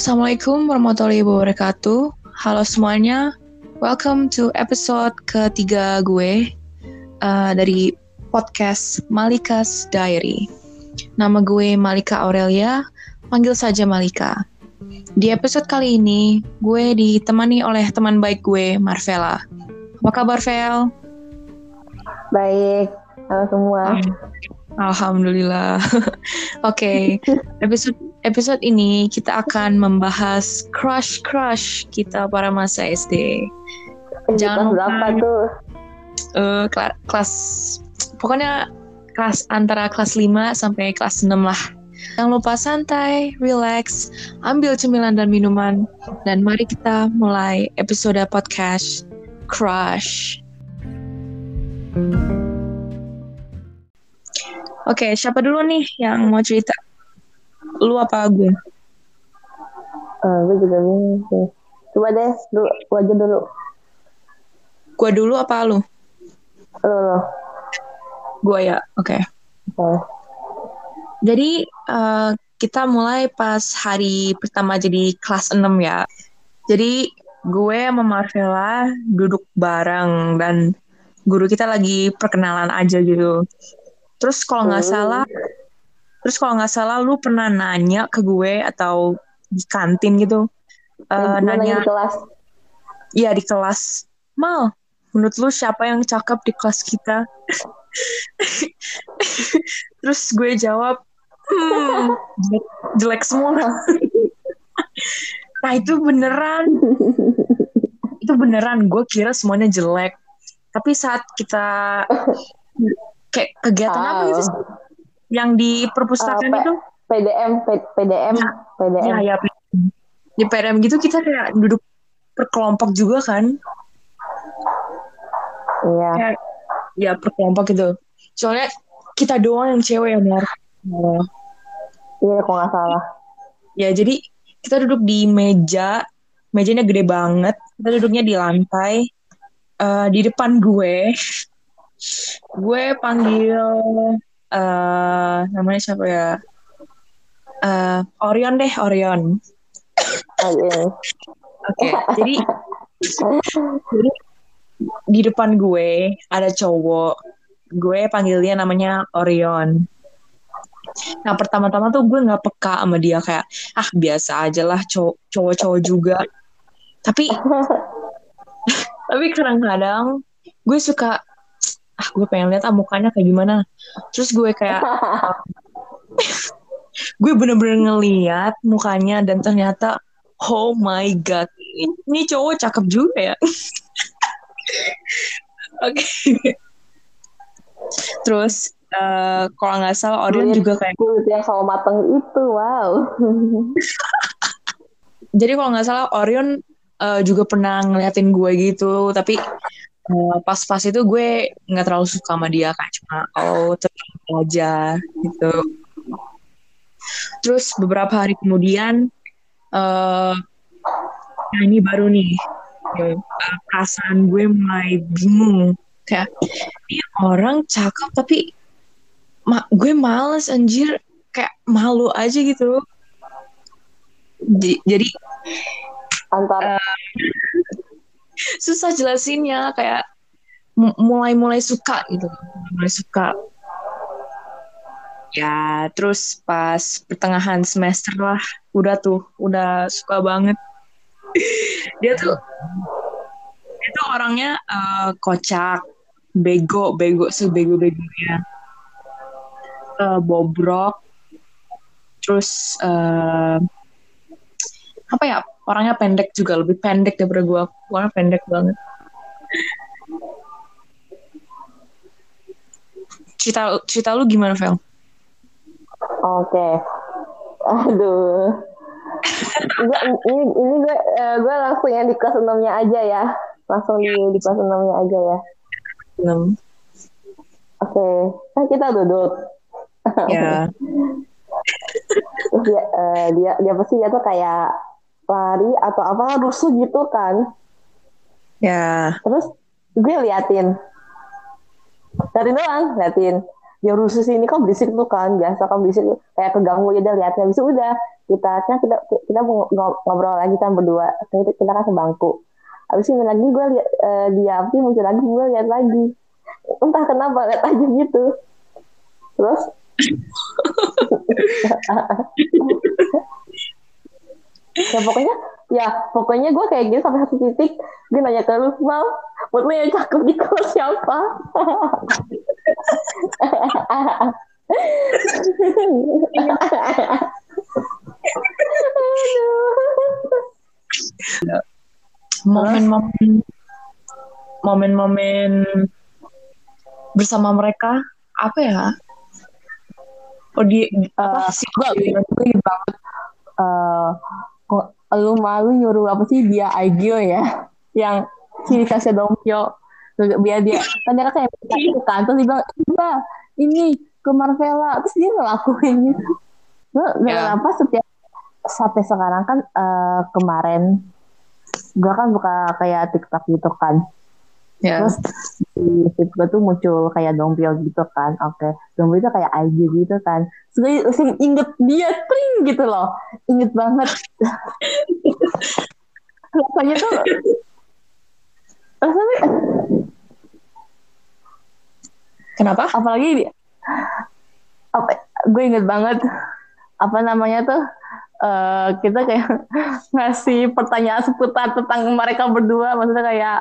Assalamualaikum warahmatullahi wabarakatuh. Halo semuanya, welcome to episode ketiga gue uh, dari podcast Malika's Diary. Nama gue Malika Aurelia, panggil saja Malika. Di episode kali ini, gue ditemani oleh teman baik gue, Marvela. Apa kabar, Vel? Baik, halo semua. Alhamdulillah. Oke, okay. episode episode ini kita akan membahas crush crush kita para masa SD. Jangan lupa tuh. Uh, kelas, kelas pokoknya kelas antara kelas 5 sampai kelas 6 lah. Jangan lupa santai, relax, ambil cemilan dan minuman, dan mari kita mulai episode podcast Crush. Oke, okay, siapa dulu nih yang mau cerita? Lu apa gue? Uh, gue juga bingung sih. Coba deh, lu, lu aja dulu. Gue dulu apa lu? Lu, lu. Gue ya, oke. Okay. Okay. Jadi uh, kita mulai pas hari pertama jadi kelas 6 ya. Jadi gue sama Marvela duduk bareng dan guru kita lagi perkenalan aja gitu. Terus kalau nggak hmm. salah, terus kalau nggak salah lu pernah nanya ke gue atau di kantin gitu, uh, nanya di kelas. Iya di kelas. Mal, menurut lu siapa yang cakep di kelas kita? terus gue jawab, hmm, jelek, jelek semua. nah itu beneran, itu beneran. Gue kira semuanya jelek. Tapi saat kita kayak kegiatan oh. apa gitu yang di perpustakaan uh, itu? PDM PDM ya, PDM ya, ya di PDM gitu kita kayak duduk perkelompok juga kan? Iya. Kayak, ya perkelompok gitu. Soalnya kita doang yang cewek ya Mar iya kok nggak salah. Ya jadi kita duduk di meja. Mejanya gede banget. Kita duduknya di lantai. Uh, di depan gue. Gue panggil uh, namanya siapa ya? Uh, Orion deh, Orion. Oke. Okay, jadi jadi di depan gue ada cowok. Gue panggil dia namanya Orion. Nah pertama-tama tuh gue nggak peka sama dia kayak ah biasa aja lah cowok-cowok juga. Tapi tapi kadang-kadang gue suka ah gue pengen lihat ah mukanya kayak gimana. Terus gue kayak gue bener-bener ngeliat mukanya dan ternyata oh my god ini cowok cakep juga ya. Oke. Okay. terus uh, kalau nggak salah Orion juga kayak kulit yang sama mateng itu wow. Jadi kalau nggak salah Orion uh, juga pernah ngeliatin gue gitu tapi pas-pas itu gue nggak terlalu suka sama dia kayak cuma oh terus aja gitu. Terus beberapa hari kemudian uh, nah ini baru nih uh, perasaan gue mulai bingung. Kayak ini orang cakep tapi ma gue males anjir. Kayak malu aja gitu. Jadi antara uh, susah jelasinnya kayak mulai-mulai suka gitu. Mulai suka. Ya terus pas pertengahan semester lah udah tuh udah suka banget. Dia tuh dia tuh orangnya uh, kocak bego bego sebego begonya uh, bobrok. Terus uh, apa ya orangnya pendek juga lebih pendek daripada gue warna pendek banget cerita cerita lu gimana Vel? Oke, okay. aduh, gua, ini ini gue uh, gue langsung yang di kelas enamnya aja ya, langsung di di kelas enamnya aja ya. Enam. Oke, okay. kan kita duduk. Ya. Terus dia, uh, dia dia pasti dia tuh kayak lari atau apa rusuh gitu kan. Ya. Terus gue liatin. Liatin doang liatin. Ya rusus ini kan berisik tuh kan biasa kan berisik kayak keganggu ya udah lihatnya bisa udah kita kan kita kita ngobrol lagi kan berdua. Kita, kita kan sebangku habis ini lagi gue lihat uh, dia api muncul lagi gue lihat lagi. Entah kenapa lihat aja gitu. Terus ya pokoknya ya pokoknya gue kayak gitu sampai satu titik gue nanya ke lu mal buat lu yang cakep di kelas siapa? Momen-momen momen-momen bersama mereka apa ya? Oh di uh, sih gue gue banget uh, kok lu malu nyuruh apa sih dia Aigyo ya? Yang ciri khasnya Dongkyo biar dia kan dia kayak itu kan. Terus dia bilang iya ini ke Marvella. Terus dia ngelakuin gitu. Nggak yeah. apa setiap sampai sekarang kan uh, kemarin gue kan buka kayak TikTok gitu kan Yeah. Terus di feed gue tuh muncul kayak dompil gitu kan. Oke, okay. dompil itu kayak IG gitu kan. Terus inget dia tring gitu loh. Inget banget. rasanya tuh rasanya kenapa? Apalagi dia apa gue inget banget apa namanya tuh uh, kita kayak ngasih pertanyaan seputar tentang mereka berdua maksudnya kayak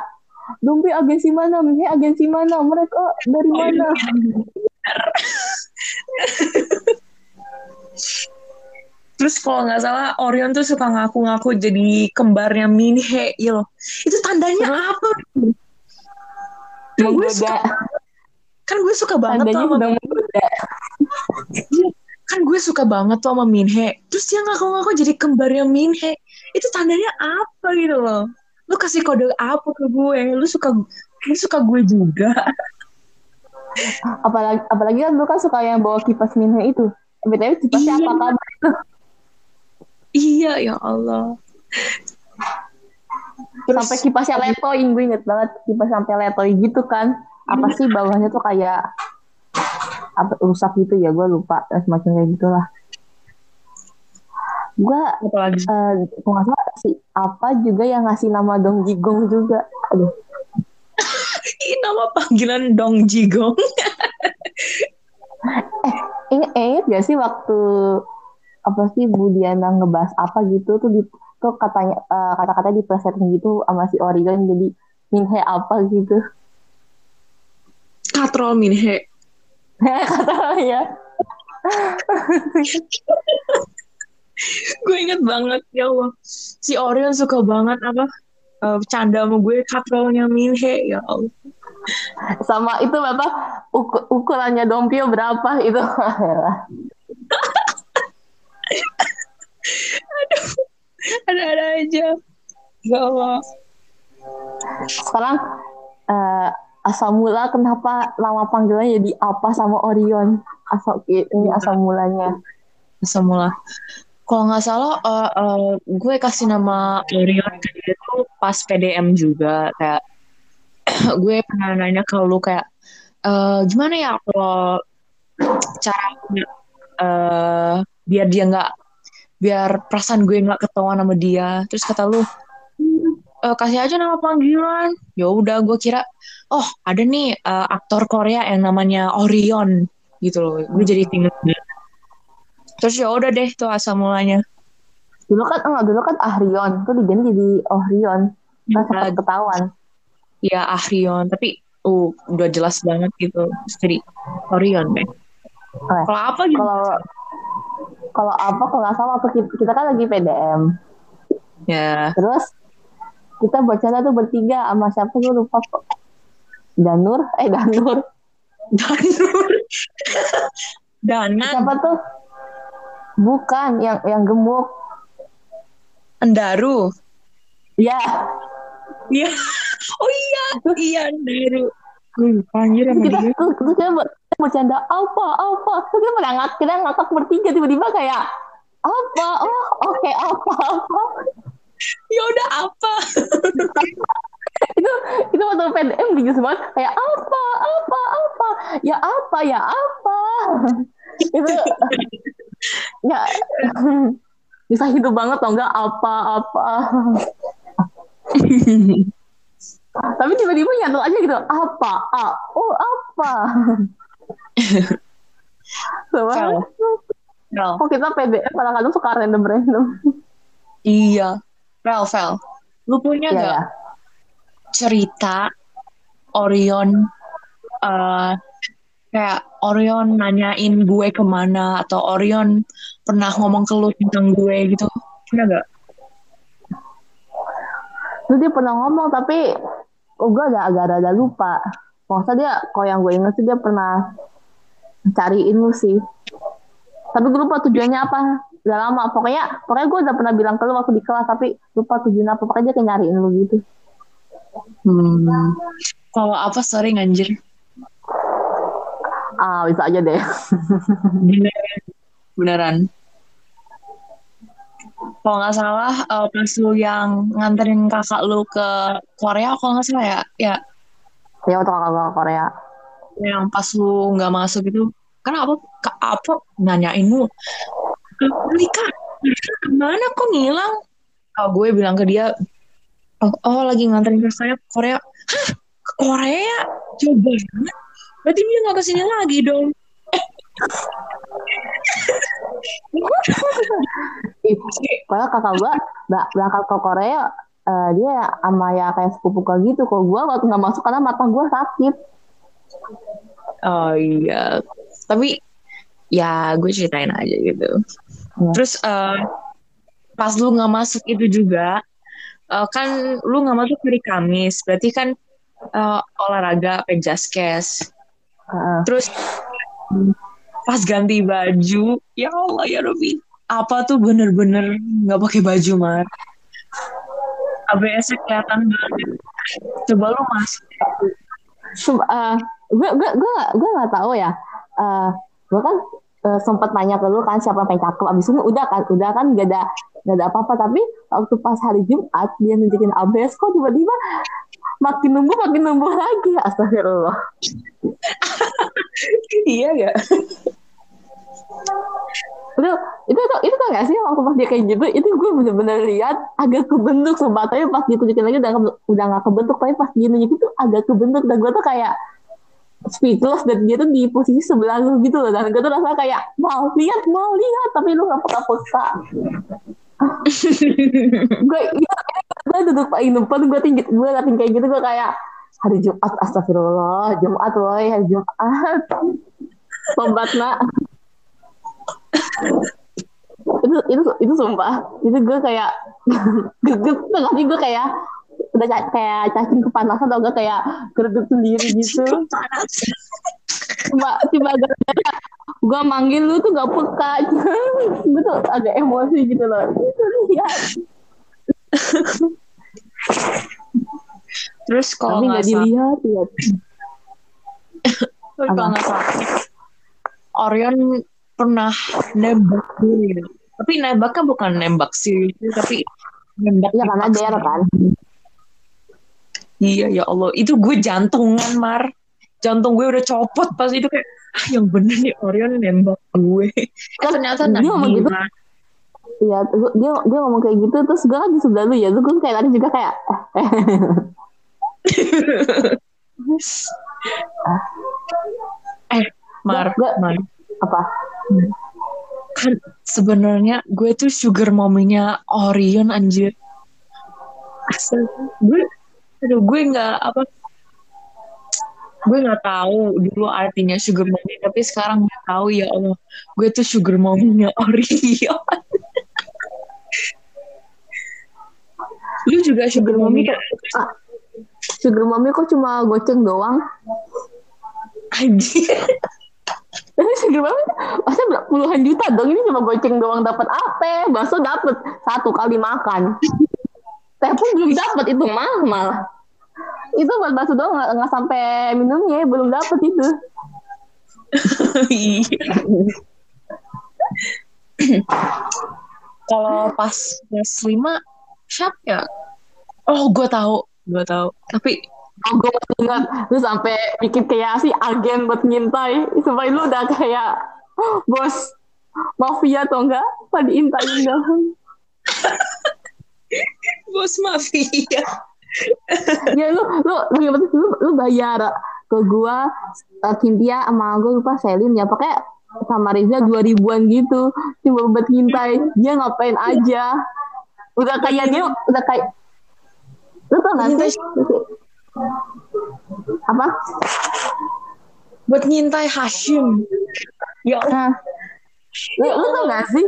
Dumpi agensi mana? Misalnya agensi mana? Mereka dari mana? Terus kalau nggak salah Orion tuh suka ngaku-ngaku jadi kembarnya Minhe, ya loh. Itu tandanya Terus? apa? Kan gue suka, kan gue suka banget tandanya tuh sama kan gue suka banget tuh sama Minhe. Terus dia ngaku-ngaku jadi kembarnya Minhe. Itu tandanya apa gitu loh? Lu kasih kode apa ke gue? Lu suka lu suka gue juga. Apalagi apalagi kan lu kan suka yang bawa kipas minyak itu. Btw kipasnya iya. apa kabar iya ya Allah. Terus, sampai kipasnya letoin gue inget banget kipas sampai letoin gitu kan. Apa sih bawahnya tuh kayak apa rusak gitu ya gue lupa semacam kayak gitulah gue apalagi? uh, nggak salah si apa juga yang ngasih nama Dong Jigong juga. Aduh. Ini nama panggilan Dong Jigong. Eh inget, inget gak sih waktu apa sih Bu Diana ngebahas apa gitu tuh di tuh katanya uh, kata-kata di presetting gitu sama si Orion jadi Minhe apa gitu. Katrol Minhe. Katrol ya gue inget banget ya Allah. Si Orion suka banget apa uh, bercanda sama gue katrolnya Minhe ya Allah. Sama itu apa uk ukurannya dompio berapa itu. Aduh ada-ada aja. Ya Allah. Sekarang uh, asal mula kenapa nama panggilannya jadi apa sama Orion? Asal ini asal mulanya asal mula kalau nggak salah uh, uh, gue kasih nama Orion tuh pas PDM juga kayak gue pernah nanya ke lu kayak uh, gimana ya kalau cara uh, biar dia nggak biar perasaan gue nggak ketahuan sama dia? Terus kata lu uh, kasih aja nama panggilan. Ya udah gue kira oh ada nih uh, aktor Korea yang namanya Orion gitu loh. Gue jadi inget terus ya udah deh tuh asal mulanya. Dulu kan enggak dulu kan Ahrion. Tuh diganti jadi Ohrion. Kan sempat ketahuan. Ya Ahrion. Tapi uh udah jelas banget gitu. Jadi Orion deh. Okay. kalau apa gitu? Kalau kalau apa kalau nggak salah waktu kita, kita kan lagi PDM ya. Yeah. terus kita bacanya tuh bertiga sama siapa gue lupa kok. Danur? Eh Danur. Danur. Danan siapa tuh Bukan, yang yang gemuk. Endaru. Ya. Iya. Oh iya, iya Endaru. Anjir sama kita, dia. Terus kita bercanda apa, apa. Terus kita ngangkat, kita ngakak bertiga tiba-tiba kayak apa, oh oke okay, apa, apa. Ya udah apa. itu itu waktu PDM bijus banget kayak apa apa apa ya apa ya apa itu ya bisa hidup banget tau enggak apa apa tapi tiba-tiba nyatu aja gitu apa ah, oh apa Coba, Vel, kok kita PDM kadang-kadang suka random-random. iya. Vel, Vel. Lu punya gak ya. cerita Orion eh kayak Orion nanyain gue ke mana atau Orion pernah ngomong ke lu tentang gue gitu punya gak? Terus dia pernah ngomong tapi oh, gue agak agak rada lupa. Maksudnya dia, kalau yang gue inget sih dia pernah cariin lu sih. Tapi gue lupa tujuannya apa. Udah lama. Pokoknya pokoknya gue udah pernah bilang ke lu waktu di kelas tapi lupa tujuannya apa. Pokoknya dia kayak nyariin lu gitu. Hmm. Kalau apa sering anjir? Ah bisa aja deh. Beneran. Beneran. Kalau nggak salah eh, pas lu yang nganterin kakak lu ke Korea kalau nggak salah ya, ya ya waktu kakak Korea. yang pas lu nggak masuk itu kan apa ke apa nanyain lu Lika ke mana kok ngilang oh, gue bilang ke dia oh, oh lagi nganterin ke saya ke Korea hah ke Korea coba banget berarti dia nggak ke sini lagi dong Padahal kakak gue ba- berangkat ke Korea eh, dia sama ya kayak sepupu gue gitu. Kalau gue waktu nggak masuk karena mata gue sakit. oh iya tapi ya gue ceritain aja gitu Ya. terus eh, pas lu nggak masuk itu juga eh, kan lu nggak masuk hari Kamis berarti kan eh, olahraga penjaskes Heeh. terus pas ganti baju ya Allah ya Robi apa tuh bener-bener nggak pakai baju mar ABS kelihatan banget coba lu masuk Sum- eh, gue gue gue gue nggak tahu ya. Eh, gue kan eh, sempat nanya ke lu kan siapa yang cakep. Abis itu udah kan, udah kan gak ada gak ada apa-apa. Tapi waktu pas hari Jumat dia nunjukin ABS kok tiba-tiba makin nunggu makin nunggu lagi. Astagfirullah. iya ya. Itu itu itu, itu tau gak sih waktu pas dia kayak gitu itu gue bener-bener lihat agak kebentuk sumpah. Tapi pas ditunjukin lagi udah udah nggak kebentuk tapi pas dia nunjukin tuh agak kebentuk. Dan gue tuh kayak speechless dan dia tuh di posisi sebelah lu gitu loh. Dan gue tuh rasa kayak mau lihat mau lihat. Tapi lu nggak peka-peka gue iya, gue duduk paling depan gue tinggi gue kayak gitu gue kayak hari Jumat astagfirullah. Jumat woi hari Jumat. Tobat nak. Itu itu itu sumpah. Itu gue kayak gue nggak sih gue kayak udah kayak cacing kepanasan atau enggak kayak geruduk sendiri gitu. Cuma cuma gara-gara gue manggil lu tuh gak peka. Gue tuh agak emosi gitu loh. Itu terus kalau nggak dilihat ya Tapi kalau nggak salah Orion pernah nembak gue tapi nembaknya bukan nembak sih tapi nembak ya karena der kan? Iya ya Allah. Itu gue jantungan mar. Jantung gue udah copot pas itu kayak ah, yang bener nih Orion nembak gue. Kan ternyata dia ngomong gitu. Iya, dia dia ngomong kayak gitu terus gue kan di sebelah lu ya, terus gue kayak tadi juga kayak eh, Mar, Gua- Mar. Apa? kan sebenarnya gue tuh sugar mominya Orion anjir. Astaga, gue aduh gue nggak apa gue nggak tahu dulu artinya sugar mommy tapi sekarang gue tahu ya Allah gue tuh sugar mominya Orion. Lu juga sugar mommy ya? Ah, sugar mommy kok cuma goceng doang? anjir Tapi sugar mommy masa puluhan juta dong ini cuma goceng doang dapat apa? Bakso dapat satu kali makan. Teh pun belum dapat itu mah malah. Itu buat bakso doang nggak nggak sampai minumnya belum dapat itu. Iya. Kalau pas kelas 5 siapa ya? Oh, gue tahu. Gue tahu tapi Oh, gue ingat. Lu sampai bikin kayak si agen buat ngintai. Sampai lu udah kayak bos mafia atau enggak? Apa diintain dong? bos mafia. Ya lu lu lu, lu, lu bayar ke gua uh, Cynthia sama gue lupa Selin ya. Pakai sama Riza dua ribuan gitu. Cuma buat ngintai. Dia ngapain aja? Udah kayak dia udah kayak lu tau gak sih? apa? Buat ngintai Hashim. Ya nah, lu, lu tau gak sih?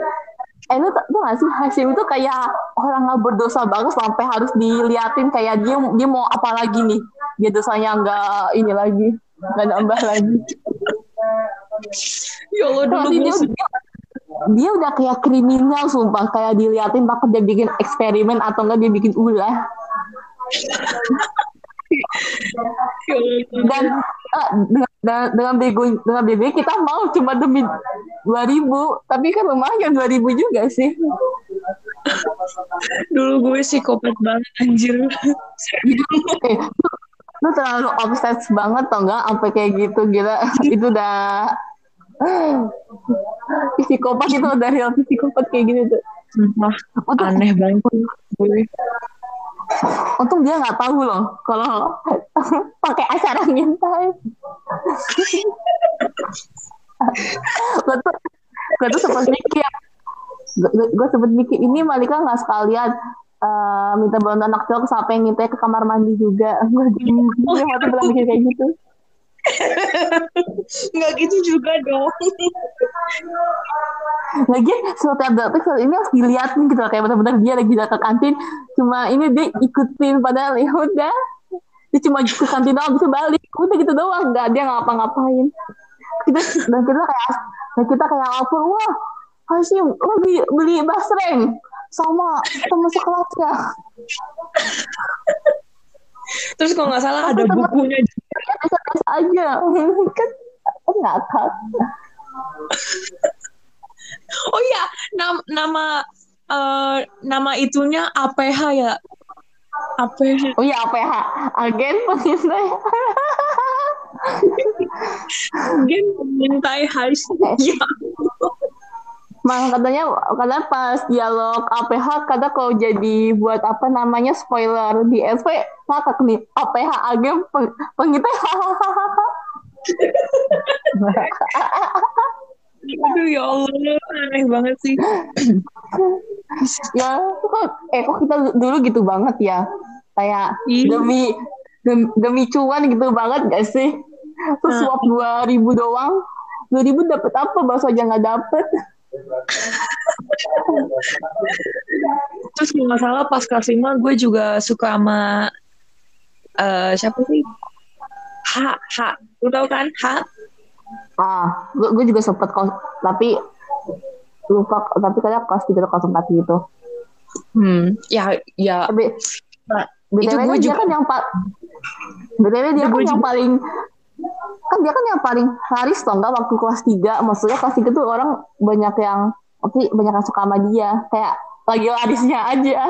Eh lu tau gak sih Hashim itu kayak orang gak berdosa banget sampai harus diliatin kayak dia dia mau apa lagi nih? Dia dosanya nggak ini lagi nggak nambah lagi. Ya Allah dulu dia, dia, dia udah kayak kriminal sumpah. Kayak diliatin takut dia bikin eksperimen atau enggak dia bikin ulah dan uh, dengan dengan bego dengan bego kita mau cuma demi dua ribu tapi kan lumayan dua ribu juga sih. Dulu gue psikopat banget anjir. Eh, lu terlalu obses banget tau nggak sampai kayak gitu gila. Itu udah psikopat itu udah real psikopat kayak gitu tuh. Sumpah, aneh banget. gue untung dia nggak tahu loh kalau pakai acara ngintai gue tuh gue tuh sempat mikir gue sempat mikir ini Malika nggak sekalian uh, minta bantuan anak cowok sampai ngintai ke kamar mandi juga gue waktu pernah mikir kayak gitu nggak gitu juga dong. Lagi setiap detik ini harus dilihatin gitu. Kayak benar-benar dia lagi datang kantin. Cuma ini dia ikutin padahal ya udah. Dia cuma ke kantin doang bisa balik. Udah gitu doang nggak dia ngapa-ngapain. Kita dan kita kayak dan kita kayak lapor wah Hashim lo beli, beli basreng sama teman sekelasnya. Terus kalau nggak salah ada bukunya aja. Kan ngakak oh iya nama nama uh, nama itunya APH ya? APH oh iya APH agen pengintai agen pengintai harus ya Mang katanya karena pas dialog APH kata kalau jadi buat apa namanya spoiler di SV ngakak nih APH agen peng, pengintai Aduh ya Allah, aneh banget sih. ya, kok eh kok kita dulu gitu banget ya. Kayak demi demi, demi cuan gitu banget gak sih? Terus nah. suap dua ribu doang, dua ribu dapat apa? Bakso aja nggak dapet. Terus kalau nggak salah pas kelas 5 gue juga suka sama uh, siapa sih? H, H. Lu tau kan? H? ah gue, gue juga sempet kos tapi lupa tapi kayak kelas tiga atau kelas empat gitu hmm ya ya tapi nah, itu gue juga kan yang pak btw dia kan yang paling kan dia kan yang paling laris toh enggak waktu kelas tiga maksudnya kelas tiga tuh orang banyak yang oke banyak yang suka sama dia kayak lagi larisnya aja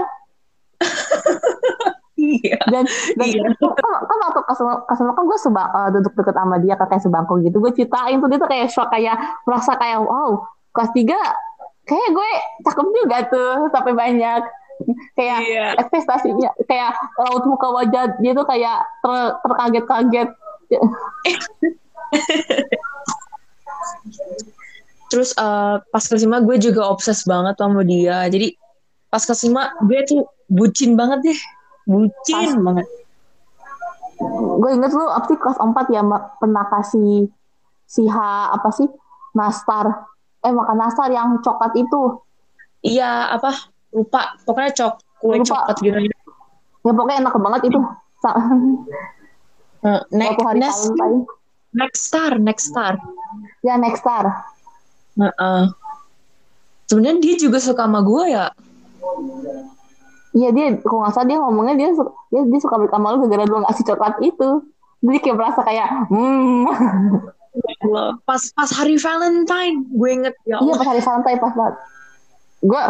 Iya. Dan, dan iya. kan, kan waktu kasih kan gue seba, uh, duduk deket sama dia kayak sebangku gitu. Gue ceritain tuh dia tuh kayak shock kayak merasa kayak wow kelas tiga kayak gue cakep juga tuh sampai banyak kayak iya. ekspektasinya kayak raut muka wajah dia tuh kayak ter, terkaget-kaget. Terus uh, pas kelas lima gue juga obses banget sama dia. Jadi pas kelas lima gue tuh bucin banget deh. Bucin Pas. banget. Gue inget lu sih kelas 4 ya pernah kasih si H apa sih? Nastar. Eh makan nastar yang coklat itu. Iya apa? Lupa. Pokoknya cok kue lupa. coklat gitu. Ya pokoknya enak banget itu uh, next, hari next, next star next star ya next star uh, uh. sebenarnya dia juga suka sama gue ya Iya dia, kok nggak salah dia ngomongnya dia dia, dia suka sama lu gara-gara lu ngasih coklat itu. Jadi kayak merasa kayak, hmm. pas pas hari Valentine, gue inget ya. Iya pas hari Valentine pas banget. Gue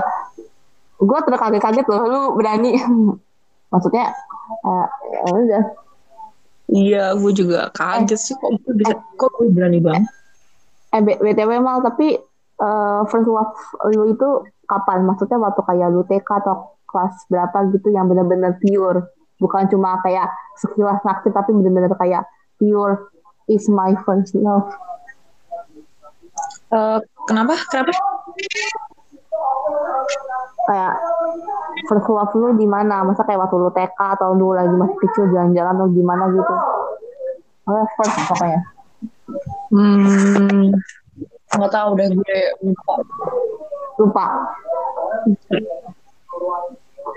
gue terkaget-kaget loh, lu berani maksudnya uh, ya udah iya gue juga kaget sih kok gue bisa kok gue berani banget? Eh btw mal tapi uh, first love lu itu kapan? Maksudnya waktu kayak lu TK atau kelas berapa gitu yang benar-benar pure? Bukan cuma kayak sekilas naksir tapi benar-benar kayak pure is my first love. Uh, kenapa? Kenapa kayak first love lu di mana? Masa kayak waktu lu TK atau lu lagi masih kecil jalan-jalan atau gimana gitu? Oh, first pokoknya. Hmm. Nggak tahu deh gue. Lupa. Lupa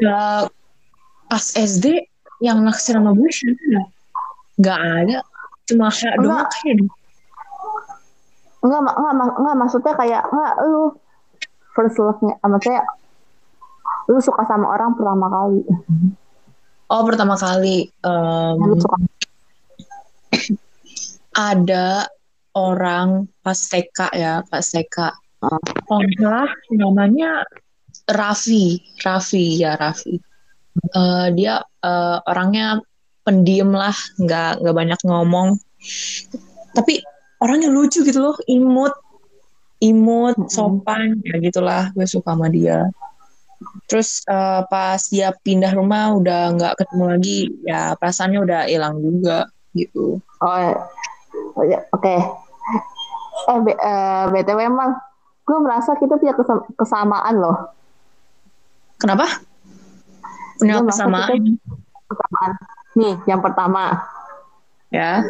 ya pas SD yang naksir sama gue siapa ya? Nggak ada. Cuma kayak doang enggak, enggak, enggak, enggak, maksudnya kayak enggak lu first love-nya maksudnya lu suka sama orang pertama kali. Oh pertama kali um, ada orang pas TK ya pas TK oh enggak namanya Raffi Raffi ya Raffi. Uh, dia uh, orangnya pendiam lah nggak nggak banyak ngomong. Tapi orangnya lucu gitu loh imut imut sopan ya gitulah gue suka sama dia terus uh, pas dia pindah rumah udah nggak ketemu lagi ya perasaannya udah hilang juga gitu. Oh, ya. oh ya. Oke. Okay. eh B, uh, btw emang gue merasa kita punya kesam kesamaan loh. Kenapa? Punya kesamaan? kesamaan. Nih yang pertama. Ya.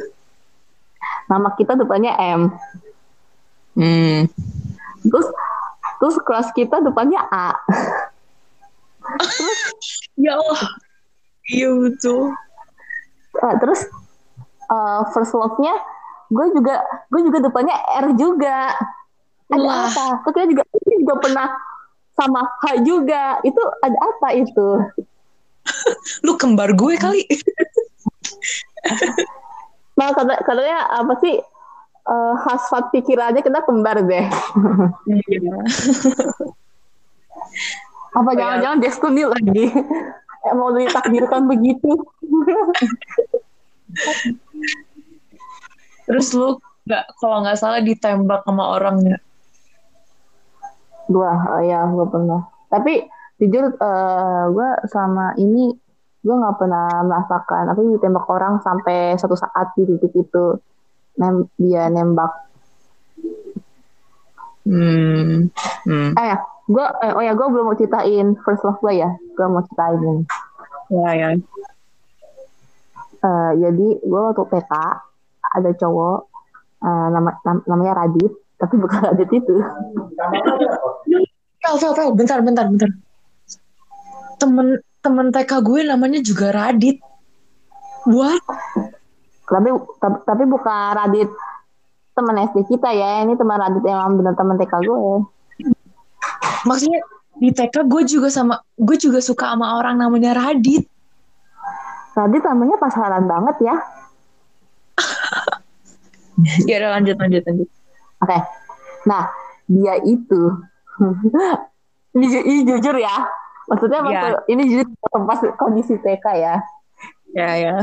Nama kita depannya M. Hmm. terus terus kelas kita depannya A ya Allah. Iya betul. Uh, terus uh, first love-nya gue juga gue juga depannya R juga. Ada Wah. apa? Terus kita juga kita juga pernah sama H juga. Itu ada apa itu? Lu kembar gue kali. Nah katanya apa sih uh, hasrat pikirannya kita kembar deh. Iya apa jangan-jangan destiny lagi? Mau ditakdirkan begitu. Terus lu nggak kalau nggak salah ditembak sama orangnya gua oh ya gua pernah. Tapi jujur uh, gua sama ini gua nggak pernah merasakan. Tapi ditembak orang sampai satu saat di titik itu. Nem dia nembak hmm, hmm. eh gue eh, oh ya gue belum mau ceritain first love gue ya gue mau ceritain ini ya ya uh, jadi gue waktu PK ada cowok uh, nama nam, namanya Radit tapi bukan Radit itu Fel, Fel, Fel, bentar, bentar, bentar. Temen temen TK gue namanya juga Radit. What? Tapi tapi, tapi bukan Radit teman SD kita ya. Ini teman Radit yang benar teman TK gue. Maksudnya di TK gue juga sama gue juga suka sama orang namanya Radit. Radit namanya pasaran banget ya. Ya udah lanjut lanjut lanjut. Oke. Okay. nah dia itu ini, ini jujur ya. Maksudnya ya. waktu ini jujur pas kondisi TK ya. Ya ya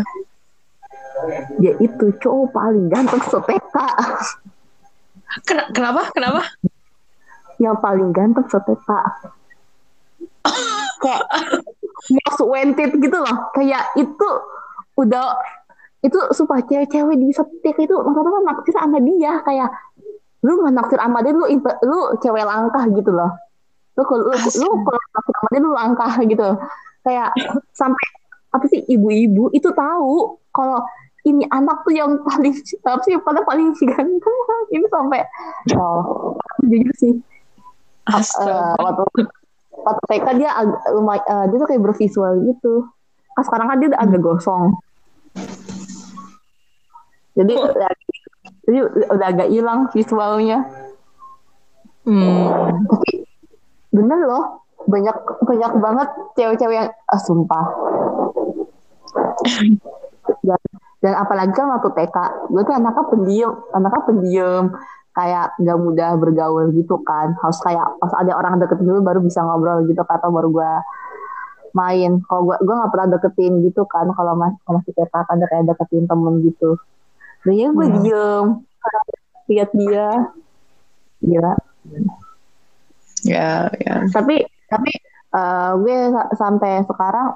dia itu cowok paling ganteng se TK kenapa? Kenapa? Yang paling ganteng seteta kayak most wanted gitu loh. Kayak itu udah itu supaya cewek-cewek di setik itu maksudnya naksir sama dia. Kayak lu nggak naksir sama dia lu lu cewek langkah gitu loh. Lu lu, lu kalau naksir sama dia lu langkah gitu. Kayak sampai apa sih ibu-ibu itu tahu kalau ini anak tuh yang paling apa sih pada paling ganteng. Ini sampai oh. jujur sih. Uh, waktu waktu TK dia agak lumayan uh, dia tuh kayak bervisual gitu. Kan sekarang kan dia udah agak gosong. Jadi oh. jadi udah agak hilang visualnya. Hmm. tapi bener loh. Banyak banyak banget cewek-cewek yang ah, sumpah. dan, dan apalagi kan waktu TK gue tuh anaknya pendiam anaknya pendiam. Kayak nggak mudah bergaul gitu kan. Harus kayak pas ada orang deket dulu baru bisa ngobrol gitu atau baru gue main. Kalau gue gue nggak pernah deketin gitu kan kalau mas kalau masih TK kan ada kayak deketin temen gitu. Dan ya gue Hmm. diem. Lihat dia. Gila Ya, ya. tapi tapi eh, gue sa- sampai sekarang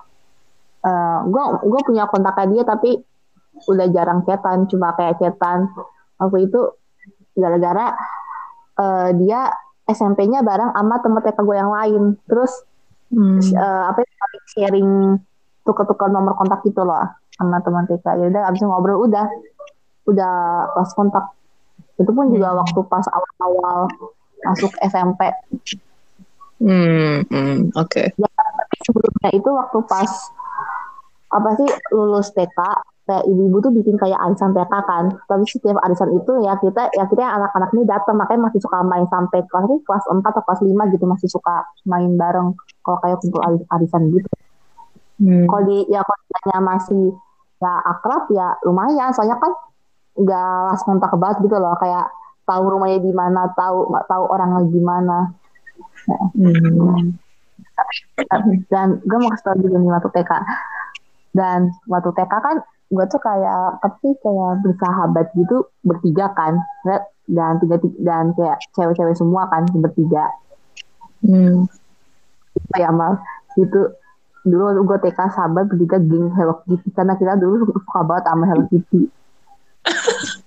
eh, gue gue punya kontaknya dia tapi udah jarang chatan cuma kayak chatan waktu itu gara-gara eh, dia SMP-nya bareng sama temen TK gue yang lain terus Hmm. eh, apa ya, sharing tukar-tukar nomor kontak gitu loh sama teman TK ya udah abis ngobrol udah udah pas kontak itu pun juga Hmm. waktu pas awal-awal masuk SMP Hmm, hmm, oke. tapi sebelumnya itu waktu pas apa sih lulus TK kayak ibu-ibu tuh bikin kayak arisan TK kan. Tapi setiap arisan itu ya kita ya kita anak-anak ini datang. Makanya masih suka main sampai kelas ini kelas 4 atau kelas 5 gitu. Masih suka main bareng kalau kayak kumpul ari- arisan gitu. Hmm. kalau di ya kalau masih ya akrab ya lumayan. Soalnya kan nggak langsung kontak banget gitu loh. Kayak tahu rumahnya di mana tahu tahu orangnya gimana. Hmm. dan gue mau kasih tau juga nih waktu TK dan waktu TK kan gue tuh kayak tapi kayak bersahabat gitu bertiga kan dan tiga dan kayak cewek-cewek semua kan bertiga Hmm. kayak mal gitu dulu gue TK sahabat bertiga geng Hello Kitty karena kita dulu suka banget sama Hello Kitty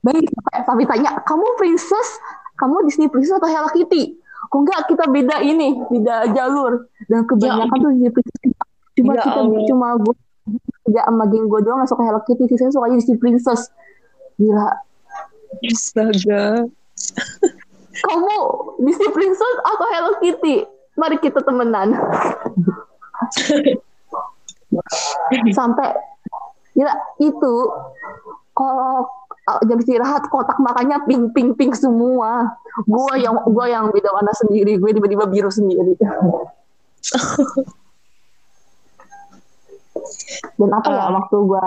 Baik, sampai, sampai tanya, kamu princess, kamu Disney princess atau Hello Kitty? Kok enggak kita beda ini, beda jalur. Dan kebanyakan tuh Disney princess. Cuma Ya kita Allah. cuma gue tidak sama geng gue doang gak suka Hello Kitty, sisanya suka Disney princess. Gila, Astaga. kamu Disney princess atau Hello Kitty? Mari kita temenan. Sampai gila itu kalau uh, jam istirahat kotak makannya pink pink pink semua. Gua yang gua yang beda warna sendiri, gue tiba-tiba biru sendiri. Dan apa ya Ah. waktu gua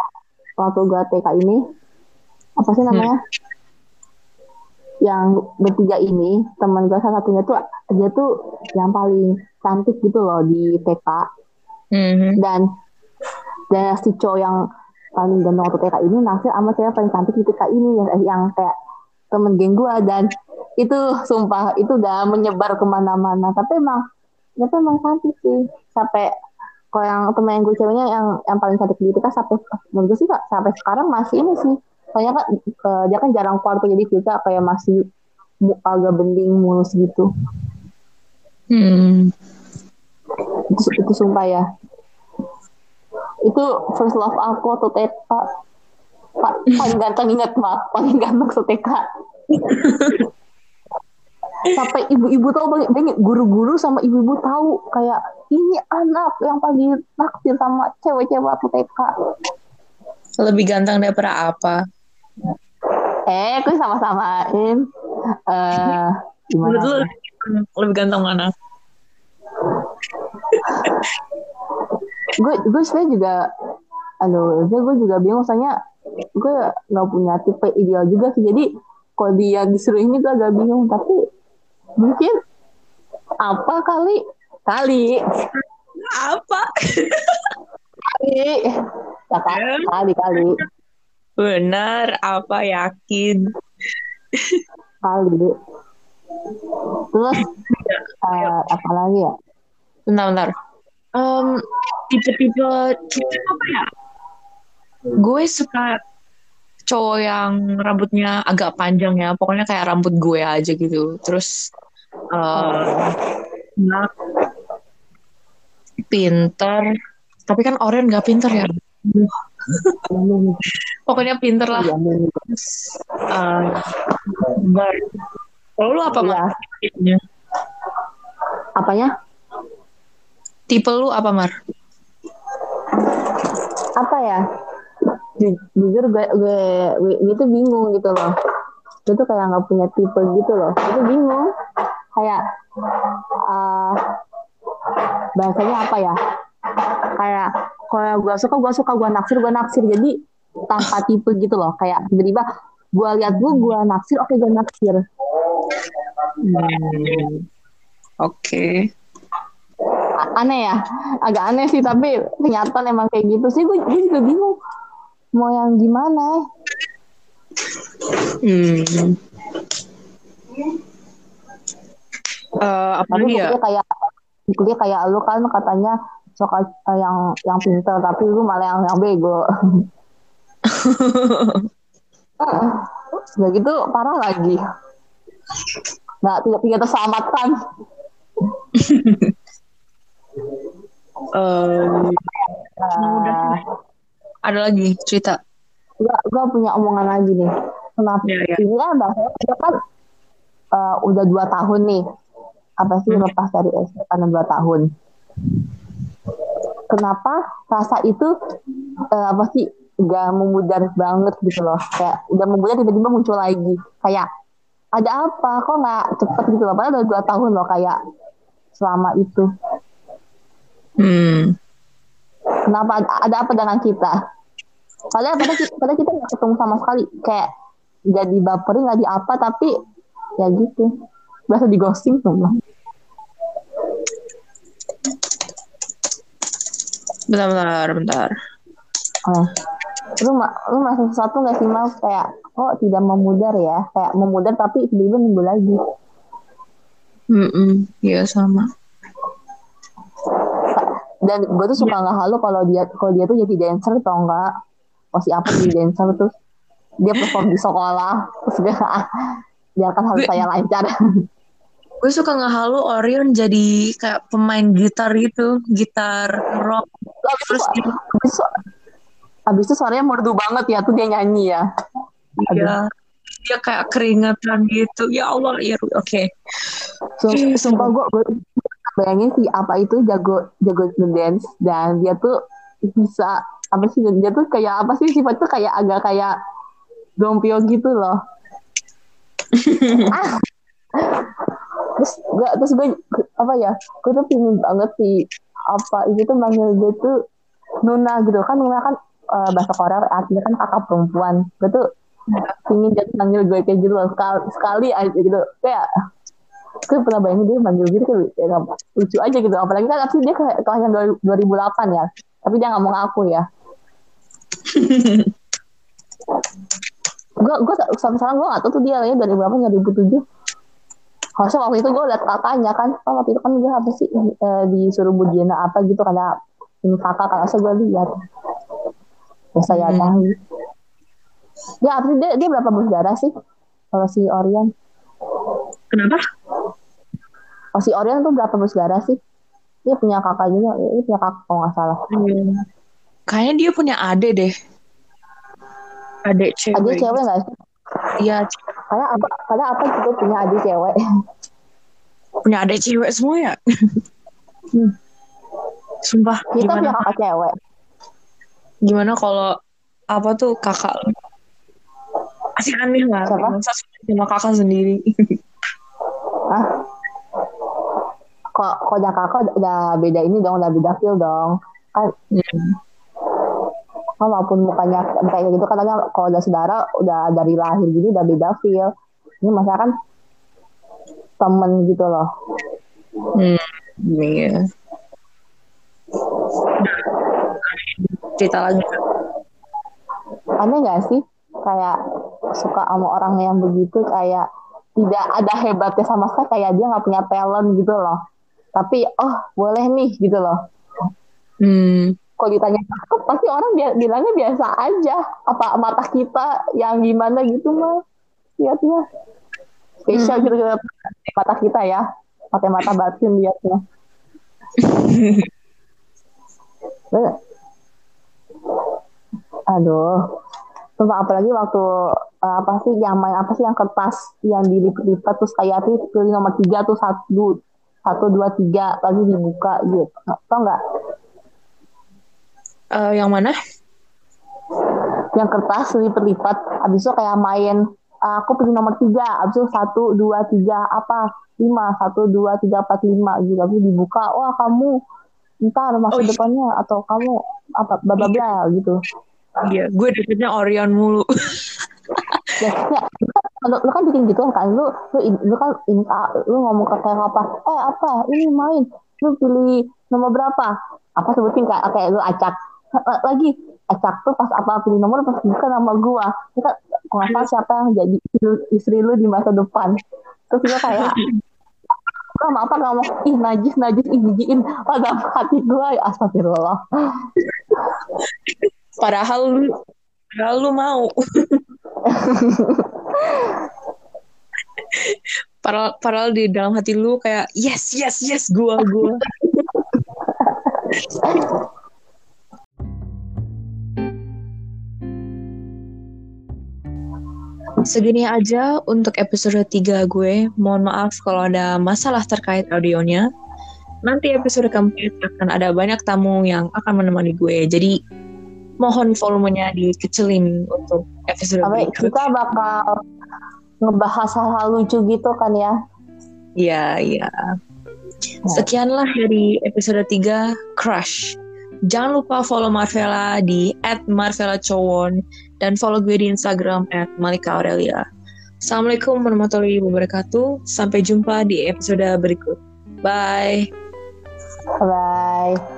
waktu gua TK ini apa sih namanya? Yang bertiga ini teman gua salah satunya tuh dia tuh yang paling cantik gitu loh di TK Hmm. dan dan si cowok yang paling ganteng waktu TK ini naksir sama cewek paling cantik di TK ini yang, yang kayak temen geng gua dan itu sumpah itu udah menyebar ke mana-mana tapi emang itu emang cantik sih sampai kalau yang temen gue ceweknya yang yang paling cantik di TK sampai menurut gue sih Kak, sampai sekarang masih ini sih. Soalnya kan eh, dia kan jarang keluar tuh jadi kita kayak masih agak bening mulus gitu. Hmm. itu, itu sumpah ya. Itu first love aku atau TK Pa, paling ganteng ingat mah paling ganteng se-TK sampai ibu-ibu tahu banget guru-guru sama ibu-ibu tahu kayak ini anak yang paling naksir sama cewek-cewek waktu TK Lebih ganteng daripada apa? eh aku sama-samain. Eh gimana? Lebih ganteng mana? gue gue sebenarnya juga aduh gue gue juga bingung. Soalnya gue nggak punya tipe ideal juga sih. Jadi kalau dia disuruh ini gue agak bingung. Tapi mungkin apa kali kali Apa? kali ya, kali kali kali Benar, apa yakin? kali terus eh, apa lagi ya Bentar, bentar. Em, tipe-tipe tipe apa ya? Gue suka cowok yang rambutnya agak panjang ya. Pokoknya kayak rambut gue aja gitu. Terus eh nah, pinter. Tapi kan Oren gak pinter ya. Pokoknya pinter lah. Terus. Kalau lu apa, Mar? Iya. Tipenya? apanya Tipe lu apa, Mar? apa ya Ju- jujur gue gue gue, gue tuh bingung gitu loh gue tuh kayak nggak punya tipe gitu loh gue tuh bingung kayak eh bahasanya apa ya kayak kalau gue suka gue suka gue naksir gue naksir jadi tanpa tipe gitu loh kayak tiba-tiba gue lihat gue gue naksir oke gue naksir Hmm. Oke. aneh ya agak aneh sih tapi ternyata emang kayak gitu sih gue, gue juga bingung mau yang gimana Hmm. Eh, apa lagi ya? kayak kuliah kayak lu kan katanya suka eh, yang yang pinter tapi lu malah yang yang bego. Udah gitu parah lagi. Nggak tidak tidak terselamatkan Eh, Nah, ada lagi cerita. gue gue punya omongan lagi nih. Kenapa? Ya, ya. ini kan bahwa kita kan eh, udah dua tahun nih apa sih Hmm. lepas dari SD dua tahun kenapa rasa itu eh, apa sih gak memudar banget gitu loh kayak udah memudar tiba-tiba muncul lagi kayak ada apa kok nggak cepet gitu loh padahal udah dua tahun loh kayak selama itu Hmm. Kenapa ada, ada apa dengan kita? Padahal padahal kita, padahal kita nggak ketemu sama sekali. Kayak jadi baperin nggak di apa tapi ya gitu. Berasa di ghosting Bentar, bentar, bentar. Oh. Lu, ma- lu merasa sesuatu nggak sih mal kayak kok tidak memudar ya? Kayak memudar tapi tiba-tiba minggu lagi. Hmm, iya sama. Dan gue tuh suka nggak halu kalau dia kalau dia tuh jadi dancer atau enggak. Oh siapa jadi dancer tuh? Dia perform di sekolah terus dia biarkan hal saya lancar. Gue suka ngehalu Orion jadi kayak pemain gitar gitu, gitar rock. Abis itu, Terus dia, abis itu, abis itu suaranya merdu banget ya tuh dia nyanyi ya. dia, dia kayak keringetan gitu. Ya Allah, ya oke. Sum- Ih, Sumpah gue, gue bayangin sih apa itu jago jago dance dan dia tuh bisa apa sih dia tuh kayak apa sih sifat tuh kayak agak kayak dompio gitu loh. ah. Terus gue terus gue apa ya? Gue tuh pingin banget sih apa itu tuh manggil dia tuh Nuna gitu kan Nuna kan eh, bahasa Korea artinya kan kakak perempuan. Gue tuh pingin dia tuh manggil gue kayak gitu loh sekali, sekali aja gitu kayak gue pernah bayangin dia manggil gitu kayak ya, lucu aja gitu apalagi kan tapi dia ke kelahiran 2008 ya tapi dia nggak mau ngaku ya gue gue sampai sekarang gue nggak tahu tuh dia lahir dari berapa 2007 harusnya waktu itu gue liat kakaknya kan kan waktu itu kan dia apa sih eh, disuruh bujana apa gitu karena ini kakak kan harusnya gue lihat ya saya Hmm. tahu dia apa sih dia, dia berapa bersaudara sih kalau si Orion Kenapa? Oh, si Orion tuh berapa bersaudara sih? Dia punya kakak juga, dia punya kakak kalau nggak salah. Kayaknya dia punya adik deh. Adik cewek. Adik cewek nggak sih? Iya, Karena apa? Karena apa juga punya adik cewek. punya adik cewek semua ya. Hmm. Sumpah, Kita punya gimana kakak cewek. gimana kalau apa tuh kakak? Masih aneh lah. Siapa? Masa sama kakak sendiri. Ah, kok kok udah kakak udah- udah beda ini dong, udah beda feel dong. Kan, Hmm. Kan walaupun mukanya kayak gitu, katanya kalau udah saudara udah dari lahir gini udah beda feel. Ini masa kan temen gitu loh. Hmm, iya. Cerita lagi. aneh gak sih kayak suka sama orang yang begitu kayak tidak ada hebatnya sama sekali kayak dia nggak punya talent gitu loh tapi oh boleh nih gitu loh Hmm, kalau ditanya cakep pasti orang dia bilangnya biasa aja. Apa mata kita yang gimana gitu mah. Lihatnya. Spesial gitu gitu. Mata kita ya. Mata mata batin lihatnya. Aduh. Sumpah apalagi waktu eh, apa sih yang main apa sih yang kertas yang dilipat-lipat terus kayak itu pilih nomor tiga tuh satu satu dua tiga lagi dibuka gitu. Tau nggak eh, yang mana? yang kertas lipat-lipat habis itu kayak main eh, aku pilih nomor tiga. Habis itu satu dua tiga apa? Lima. Satu dua tiga empat lima. Gitu. Habis itu dibuka wah kamu ntar Oh, masa iya. depannya. Atau kamu apa bla bla bla gitu. Iya, gue dapetnya Orion mulu. ya, ya. Lu, lu kan bikin gitu kan? Lu lu, lu kan in, ah, lu ngomong ke kayak apa? Eh apa? Ini main. Lu pilih nomor berapa? Apa sebutin kak? Kayak lu acak lagi. Acak tuh pas apa pilih nomor pas bukan nama gua. Kita nggak siapa yang jadi istri lu di masa depan. Terus dia kayak Gak apa? Gak mau ih najis najis ih jijiin pada hati gue ya astagfirullah. Padahal lu padahal lu mau. Padahal, padahal di dalam hati lu kayak yes yes yes gua gua Segini aja untuk episode 3 gue. Mohon maaf kalau ada masalah terkait audionya. Nanti episode keempat akan ada banyak tamu yang akan menemani gue. Jadi mohon volumenya dikecilin untuk episode Awe, Kita bakal ngebahas hal-hal lucu gitu kan ya? Iya, iya. Nah. Sekianlah dari episode 3 Crush. Jangan lupa follow Marvella di @marvellacowon dan follow gue di Instagram @malika_aurelia. Assalamualaikum warahmatullahi wabarakatuh. Sampai jumpa di episode berikut. Bye. Bye.